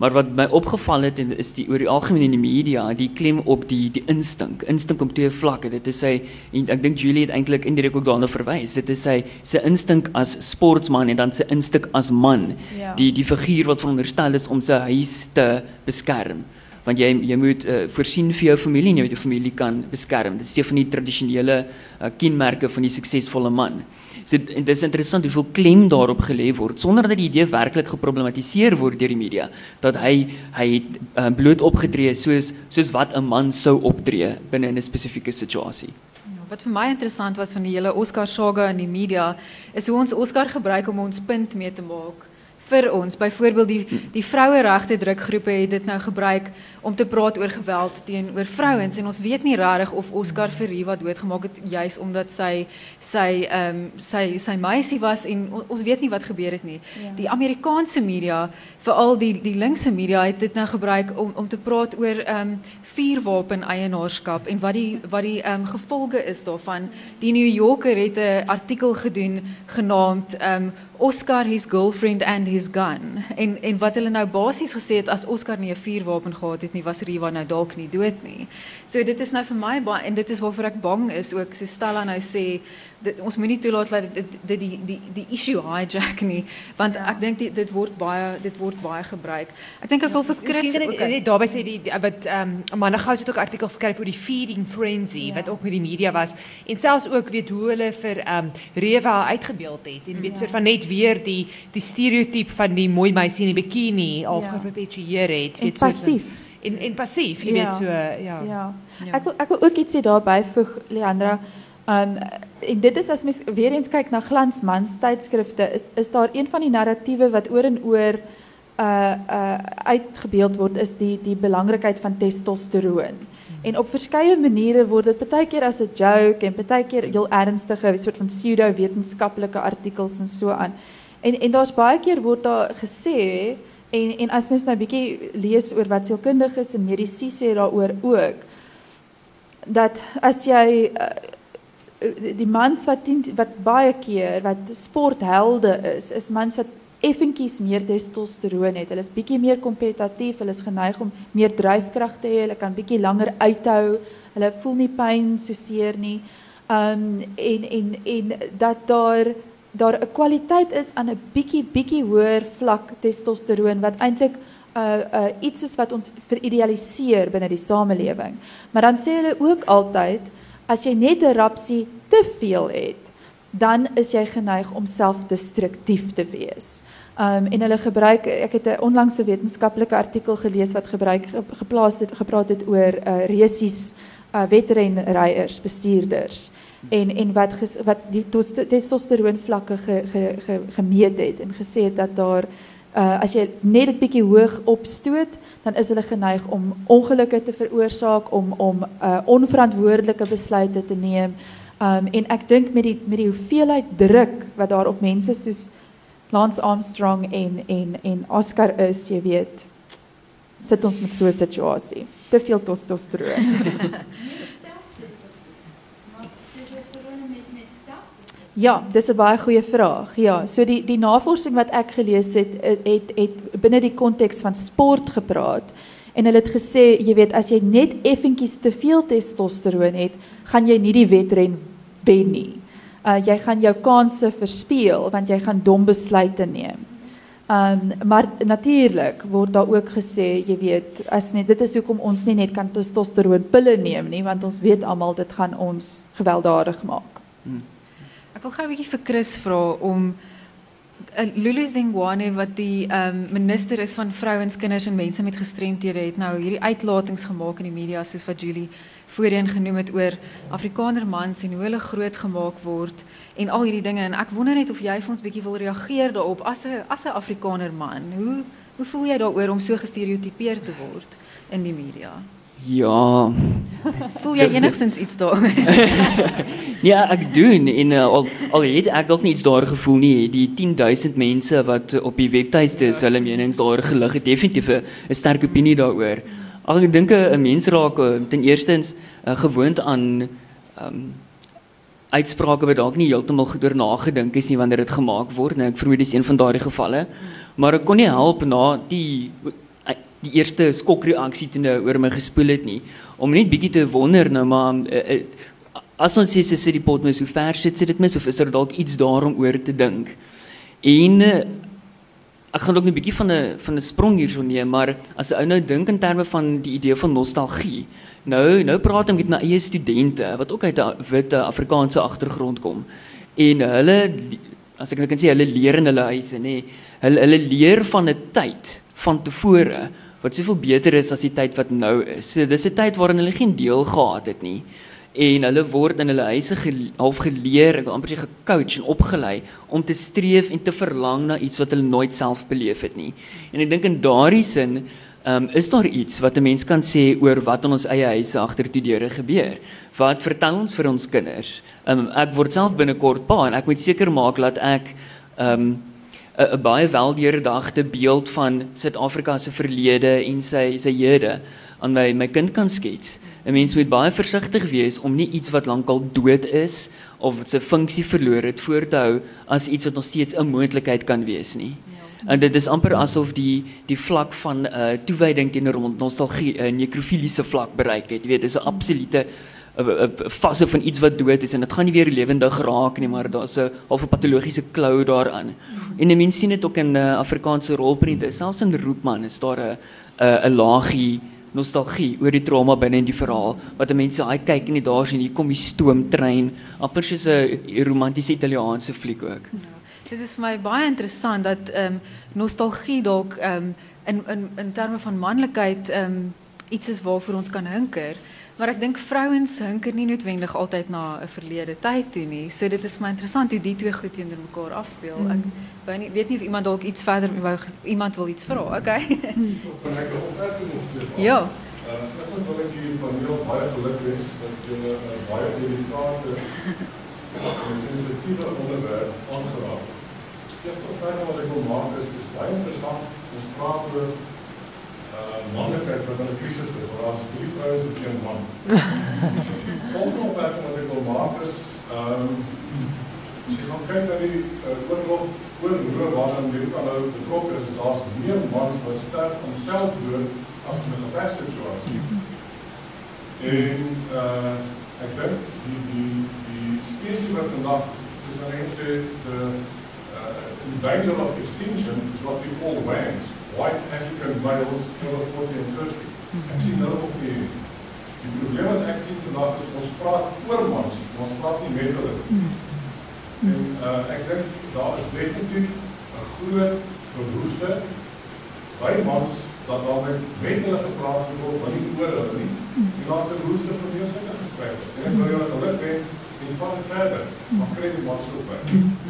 Maar wat my opgeval het en is die oor die algemeen in die media, die klem op die die instink, instink op twee vlakke. Dit is sy en ek dink Julie het eintlik indirek ook daarna verwys. Dit is sy sy instink as sportsman en dan sy instink as man. Ja. Die die figuur wat veronderstel is om sy huis te beskerm want jy jy moet uh, voorsien vir jou familie en jou familie kan beskerm. Dit is een van die tradisionele uh, kenmerke van die suksesvolle man. So dit is interessant hoeveel klem daarop gelê word sonder dat die idee werklik geproblematiseer word deur die media dat hy hy het uh, bloot opgetree soos soos wat 'n man sou optree binne 'n spesifieke situasie. Ja, wat vir my interessant was van die hele Oscar saga in die media is hoe ons Oscar gebruik om ons punt mee te maak vir ons. Byvoorbeeld die die vroueregte drukgroepe het dit nou gebruik om te praat oor geweld teenoor vrouens en ons weet nie regtig of Oscar Verriva doodgemaak het juis omdat sy sy ehm um, sy sy meisie was en on, ons weet nie wat gebeur het nie. Ja. Die Amerikaanse media, veral die die linkse media het dit nou gebruik om om te praat oor ehm um, vuurwapen eienaarskap en wat die wat die ehm gevolge is daarvan. Die New Yorker het 'n artikel gedoen genaamd um, Oscar his girlfriend and his gun. En en wat hulle nou basies gesê het as Oscar nie 'n vuurwapen gehad het nie, was Riva nou dalk nie dood nie. So dit is nou my baie en dit is waarvoor ek bang is ook so Stella nou sê dit, ons moenie toelaat dat dit die die die issue hijack nie want ja. ek dink dit word baie dit baie gebruik. Ek dink ek wil vir Chris ook okay. net daarbey sê die, die wat ehm um, manne gou het ook artikels skryf oor die feeding frenzy ja. wat ook met die media was en selfs ook weet hoe hulle vir ehm um, Reva uitgebeeld het en weet ja. soort van net weer die die stereotype van die mooi meisie in die bikini of ja. geperpetueer het weet so passief en en passief jy ja. weet so ja. ja. Ja. Ek wil ek wil ook iets sê daarby voeg Leandra. Um en dit is as mens weer eens kyk na glansmans tydskrifte is is daar een van die narratiewe wat oor en oor uh uh uitgebeeld word is die die belangrikheid van testosteroon. En op verskeie maniere word dit baie keer as 'n joke en keer heel ernstige soort van pseudo wetenskaplike artikels en so aan. En en daar's baie keer word daar gesê en en as mens nou 'n bietjie lees oor wat sielkundiges en medisy sê daaroor ook dat as jy uh, die mans wat dien, wat baie keer wat sporthelde is, is mans wat effentjies meer testosteroon het. Hulle is bietjie meer kompetitief, hulle is geneig om meer dryfkrag te hê, hulle kan bietjie langer uithou. Hulle voel nie pyn so seer nie. Um en en en dat daar daar 'n kwaliteit is aan 'n bietjie bietjie hoër vlak testosteroon wat eintlik uh uh iets is wat ons veridealiseer binne die samelewing. Maar dan sê hulle ook altyd As jy net 'n rapsie te veel het, dan is jy geneig om selfdestruktief te wees. Um en hulle gebruik ek het 'n onlangse wetenskaplike artikel gelees wat gebruik geplaas het gepraat het oor uh, resies uh, wedrenryers, bestuurders en en wat ges, wat die testosteroon vlakke ge, ge, ge, gemeet het en gesê het dat daar uh, as jy net 'n bietjie hoog opstoot, dan is hulle geneig om ongelukke te veroorsaak, om om uh, onverantwoordelike besluite te neem. Um en ek dink met die met die hoeveelheid druk wat daar op mense soos Lance Armstrong en en en Oscar is, jy weet, sit ons met so 'n situasie. Te veel testosteroon. (laughs) Ja, dis 'n baie goeie vraag. Ja, so die die navorsing wat ek gelees het het het, het binne die konteks van sport gepraat en hulle het gesê, jy weet, as jy net effentjies te veel testosteroon het, gaan jy nie die wedren wen nie. Uh jy gaan jou kansse verspeel want jy gaan dom besluite neem. Um maar natuurlik word daar ook gesê, jy weet, as net dit is hoekom ons nie net kan testosteroon pille neem nie, want ons weet almal dit gaan ons gewelddadig maak. Hmm wil gou 'n bietjie vir Chris vra om uh, Lulu Zengwane wat die um, minister is van vrouens, kinders en mense met gestremthede het nou hierdie uitlatings in die media soos wat Julie voorheen genoem het oor Afrikaner mans en hoe hulle groot gemaak word en al hierdie dinge en ek wonder net of jy vir ons bietjie wil reageer daarop as 'n as Afrikaner man. Hoe hoe voel jy daaroor om so gestereotipeer te word in die media? Ja. Voel jy enigstens iets daar? (laughs) ja, ek doen en uh, al al het ek dalk nie iets daar gevoel nie. Die 10000 mense wat op die webtuiste is, hulle menings daar gelig het definitief 'n sterk opinie daaroor. Al ek dink 'n mens raak eh, ten eerstens uh, gewoond aan um, uitsprake wat dalk nie heeltemal goed oor nagedink is nie wanneer dit gemaak word. Nou ek vermoed dis een van daardie gevalle. Maar ek kon nie help na die die eerste skokreaksie toe nou oor my gespoel het nie. Om net bietjie te wonder nou maar uh, uh, as ons sê sy sit die pot mes hoe ver sit sy dit mis of is daar dalk iets daarom oor te dink? En uh, ek gaan ook 'n bietjie van 'n van 'n sprong hierso neem maar as 'n ou nou dink in terme van die idee van nostalgie nou nou praat ek met my eie studente wat ook uit 'n wit Afrikaanse agtergrond kom en hulle as ek nou kan sê hulle leer in hulle huise nê. Hulle hulle leer van 'n tyd van tevore wat soveel beter is as die tyd wat nou is. So dis 'n tyd waarin hulle geen deel gehad het nie en hulle word in hulle huise half geleer, ek wil amper sê gecoach en opgelei om te streef en te verlang na iets wat hulle nooit self beleef het nie. En ek dink in daardie sin Um, is daar iets wat 'n mens kan sê oor wat in ons eie huise agter die deure gebeur? Wat vertel ons vir ons kinders? Um, ek word self binnekort pa en ek moet seker maak dat ek um, 'n baie weldeurdagte beeld van Suid-Afrika se verlede en sy sy hede aan my my kind kan skets. 'n Mens moet baie versigtig wees om nie iets wat lankal dood is of sy funksie verloor het voor te hou as iets wat nog steeds 'n moontlikheid kan wees nie. Ja. En dit is amper asof die die vlak van uh, toewyding teenoor nostalgie 'n uh, nekrofiliese vlak bereik het. Jy weet, dis 'n absolute fase van iets wat dood is en dit gaan nie weer lewendig raak nie, maar daar's 'n half 'n patologiese klou daaraan. En mense sien dit ook in uh, Afrikaanse rolprente, selfs in Roepman is daar 'n 'n laagie nostalgie oor die trauma binne in die verhaal wat mense daai kyk en daar sien hier kom die stoomtrein amper soos 'n romantiese Italiaanse fliek ook. Ja, dit is vir my baie interessant dat ehm nostalgie dalk ehm in in in terme van manlikheid ehm iets is waarvoor ons kan hinker. Maar ek dink vrouens hinker nie noodwendig altyd na 'n verlede tyd toe nie. So dit is my interessant hoe die twee goed teenoor mekaar afspeel. Mm. Ek nie, weet nie of iemand dalk iets verder wou iemand wil iets vra. Okay. (laughs) ja. Uh, ek wil net hier van jou baie geluk wens dat jy 'n uh, baie delikate en sensitiewe onderwerp aangeraak het. Eerste vraag wat ek wil maak is, is baie interessant. Ons praat oor mannelijkheid wat een crisis is, waar als drie vrouwen op geen man. Volgende opmerking wat ik wil maken is, um, als je gaat kijken naar die uh, oorlog, oorlogen waar in Amerika nou betrokken is, daar is meer mannen wat sterk van zelfdood als in een gevechtssituatie. En uh, ik denk, die, die, die species wat vandaag, zoals men sê, de uh, danger of extinction is what we call wangs white African males, 40 and 50. Ek sien nou op die Die probleem wat ek sien vandag is ons praat oor mans, ons praat nie met hulle nie. En uh, ek dink daar is definitief 'n groot behoefte by mans dat daar met met hulle gepraat word, maar nie oor hulle nie. En daar's 'n behoefte vir meer sulke gesprekke. En ek wil julle geluk wens en van verder. Maar kry die mans ook by.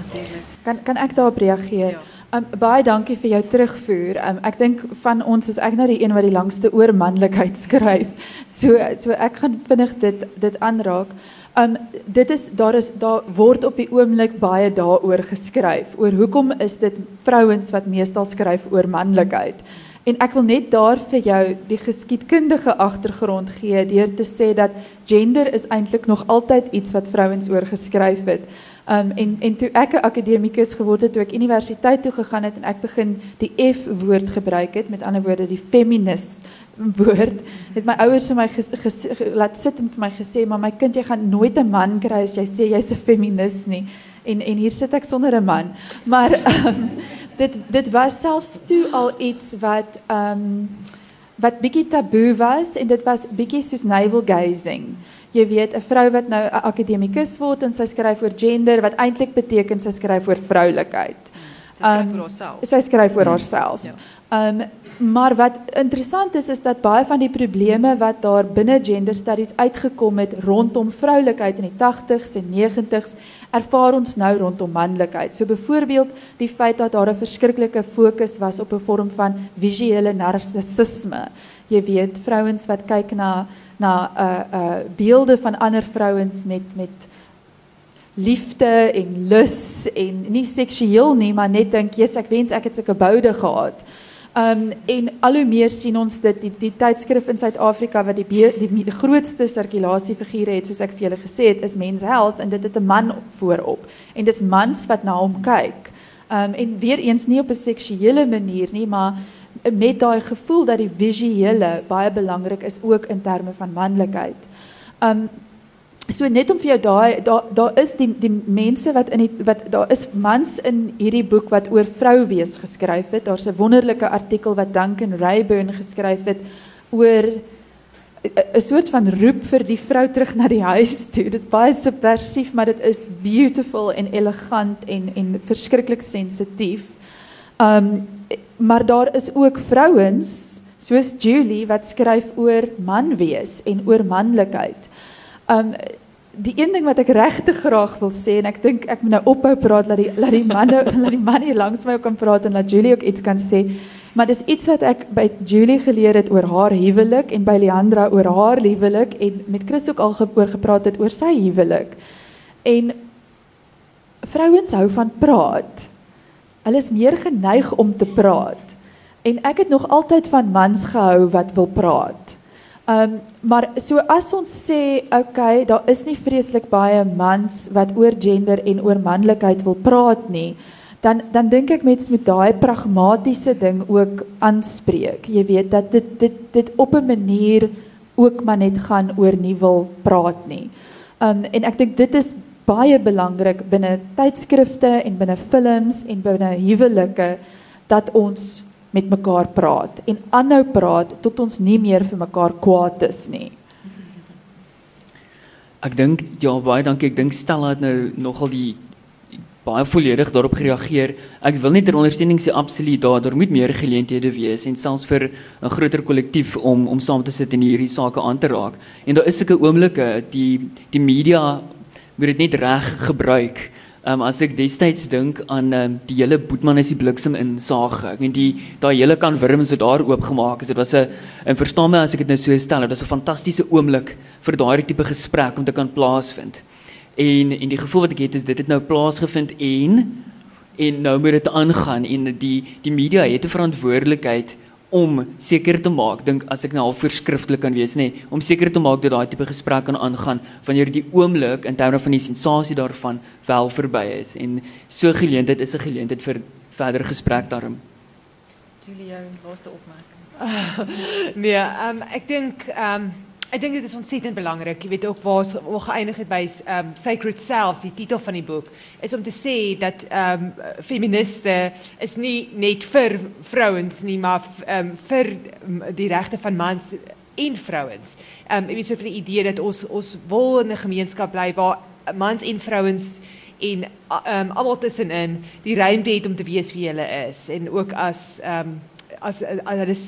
Natuurlik. Kan kan ek daarop reageer? Ja. Um, baie dankie vir jou terugvoer. Um, ek dink van ons is ek nou die een wat die langste oor manlikheid (laughs) skryf. So so ek gaan vinnig dit dit aanraak. Um dit is daar is daar word op die oomblik baie daaroor geskryf oor hoekom is dit vrouens wat meestal skryf oor manlikheid. En ek wil net daar vir jou die geskiedkundige agtergrond gee deur te sê dat gender is eintlik nog altyd iets wat vrouens oor geskryf het. Um en en toe ek 'n akademikus geword het, toe ek universiteit toe gegaan het en ek begin die F woord gebruik het, met ander woorde die feminis woord, het ges, ges, ge, laat sit en my gesê, "Maar my kind, jy gaan nooit 'n man kry as jy sê jy's 'n feminis nie." En en hier sit ek sonder 'n man. Maar um, dit dit was selfs toe al iets wat um wat bietjie taboe was en dit was bietjie soos navel gazing. Jy weet, 'n vrou wat nou 'n akademikus word en sy skryf oor gender wat eintlik beteken sy skryf oor vroulikheid. Sy skryf Um, vir haarself. Sy skryf oor haarself. Ja. Um maar wat interessant is is dat baie van die probleme wat daar binne gender studies uitgekom het rondom vroulikheid in die 80s en 90s ervaar ons nou rondom manlikheid. So byvoorbeeld die feit dat daar 'n verskriklike fokus was op 'n vorm van visuele narcissisme. Jy weet, vrouens wat kyk na na uh, uh, beelde van ander vrouens met met liefde en lus en nie seksueel nie, maar net dink, "Jesus, ek wens ek het sulke boude gehad." Um en al hoe meer sien ons dit die, die tydskrif in Suid-Afrika wat die, die die grootste sirkulasiefigure het soos ek vir julle gesê het is Men's Health en dit het 'n man voorop en dis mans wat na hom kyk. Um en weer eens nie op 'n seksuele manier nie, maar met daai gevoel dat die visuele baie belangrik is ook in terme van manlikheid. Um So net om vir jou daai daar daar is die die mense wat in die wat daar is mans in hierdie boek wat oor vrou wees geskryf het. Daar's 'n wonderlike artikel wat Duncan Rayburn geskryf het oor 'n soort van roep vir die vrou terug na die huis toe. Dit is baie subversief, maar dit is beautiful en elegant en en verskriklik sensitief. Um maar daar is ook vrouens soos Julie wat skryf oor man wees en oor manlikheid. Um die een ding wat ek regtig graag wil sê en ek dink ek moet nou ophou praat dat die laat die manne (laughs) laat die man hier langs my ook kan praat en laat Julie ook iets kan sê. Maar dis iets wat ek by Julie geleer het oor haar huwelik en by Leandra oor haar huwelik en met Chris ook al ge oor gepraat het oor sy huwelik. En vrouens hou van praat. Hulle is meer geneig om te praat. En ek het nog altyd van mans gehou wat wil praat. Um maar so as ons sê okay, daar is nie vreeslik baie mans wat oor gender en oor manlikheid wil praat nie, dan dan dink ek mens moet daai pragmatiese ding ook aanspreek. Jy weet dat dit dit dit op 'n manier ook maar net gaan oor nie wil praat nie. Um en ek dink dit is baie belangrik binne tydskrifte en binne films en binne huwelike dat ons met mekaar praat en aanhou praat tot ons nie meer vir mekaar kwaad is nie. Ek dink ja baie dankie. Ek dink Stella het nou nogal die baie volledig daarop gereageer. Ek wil net ter ondersteuning sê absoluut daar daar moet meer geleenthede wees en selfs vir 'n groter kollektief om om saam te sit en hierdie sake aan te raak. En daar is sulke oomblikke die die media moet dit net reg gebruik. Um, as ek destyds dink aan um, die hele Boetman is die bliksem in Saag. Ek meen die daai hele kan wurms het daar oopgemaak. Dit was 'n en verstaan my as ek dit nou so stel, dit was 'n fantastiese oomblik vir daardie tipe gesprek om te kan plaasvind. En en die gevoel wat ek het is dit het nou plaasgevind en en nou moet dit aangaan en die die media het 'n verantwoordelikheid om seker te maak dink as ek nou al voorskrifklik kan wees nê om seker te maak dat daai tipe gesprek kan aangaan wanneer die oomblik in terme van die sensasie daarvan wel verby is en so geleentheid is 'n geleentheid vir verdere gesprek daarom Julie jou laaste opmerking. (laughs) Nee, um, ek dink um, ek dink dit is ontsettend belangrik. Jy weet ook waar waar geëindig het by um, Sacred Selves, die titel van die boek, is om te sê dat um, feministe is nie net vir vrouens nie, maar um, vir um, die regte van mans en vrouens. Ehm um, ek het so 'n idee dat ons ons wil in 'n gemeenskap bly waar mans en vrouens en ehm um, almal tussenin die ruimte om te wees wie hulle is en ook as ehm um, as,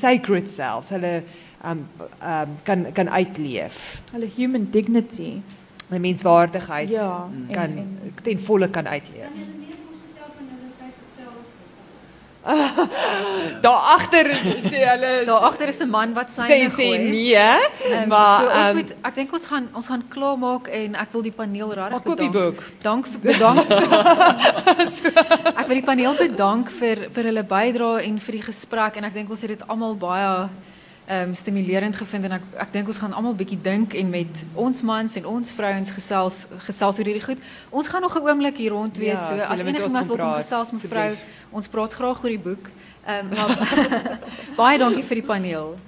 sacred selves, hulle ehm um, um, kan kan uitleef. Hulle human dignity. Hulle menswaardigheid Ja, kan en- en- ten volle kan uitleef. (laughs) Daar agter sê hulle Daar agter is 'n man wat sê syne sê gooi. nee, Ehm, maar so ons ehm, moet ek dink ons gaan ons gaan klaarmaak en ek wil die paneel regtig die bedank. boek. Dank vir bedank. (laughs) (laughs) ek wil die paneel bedank vir vir hulle bydrae en vir die gesprek en ek dink ons het dit almal baie ehm stimulerend gevind en ek ek dink ons gaan almal bietjie dink en met ons mans en ons vrouens gesels gesels oor hierdie goed. Ons gaan nog 'n oomblik hier rond wees. Ja, so as enigiemand wil kom gesels mevrou, ons praat graag oor die boek. Ehm maar (laughs) baie dankie vir die paneel.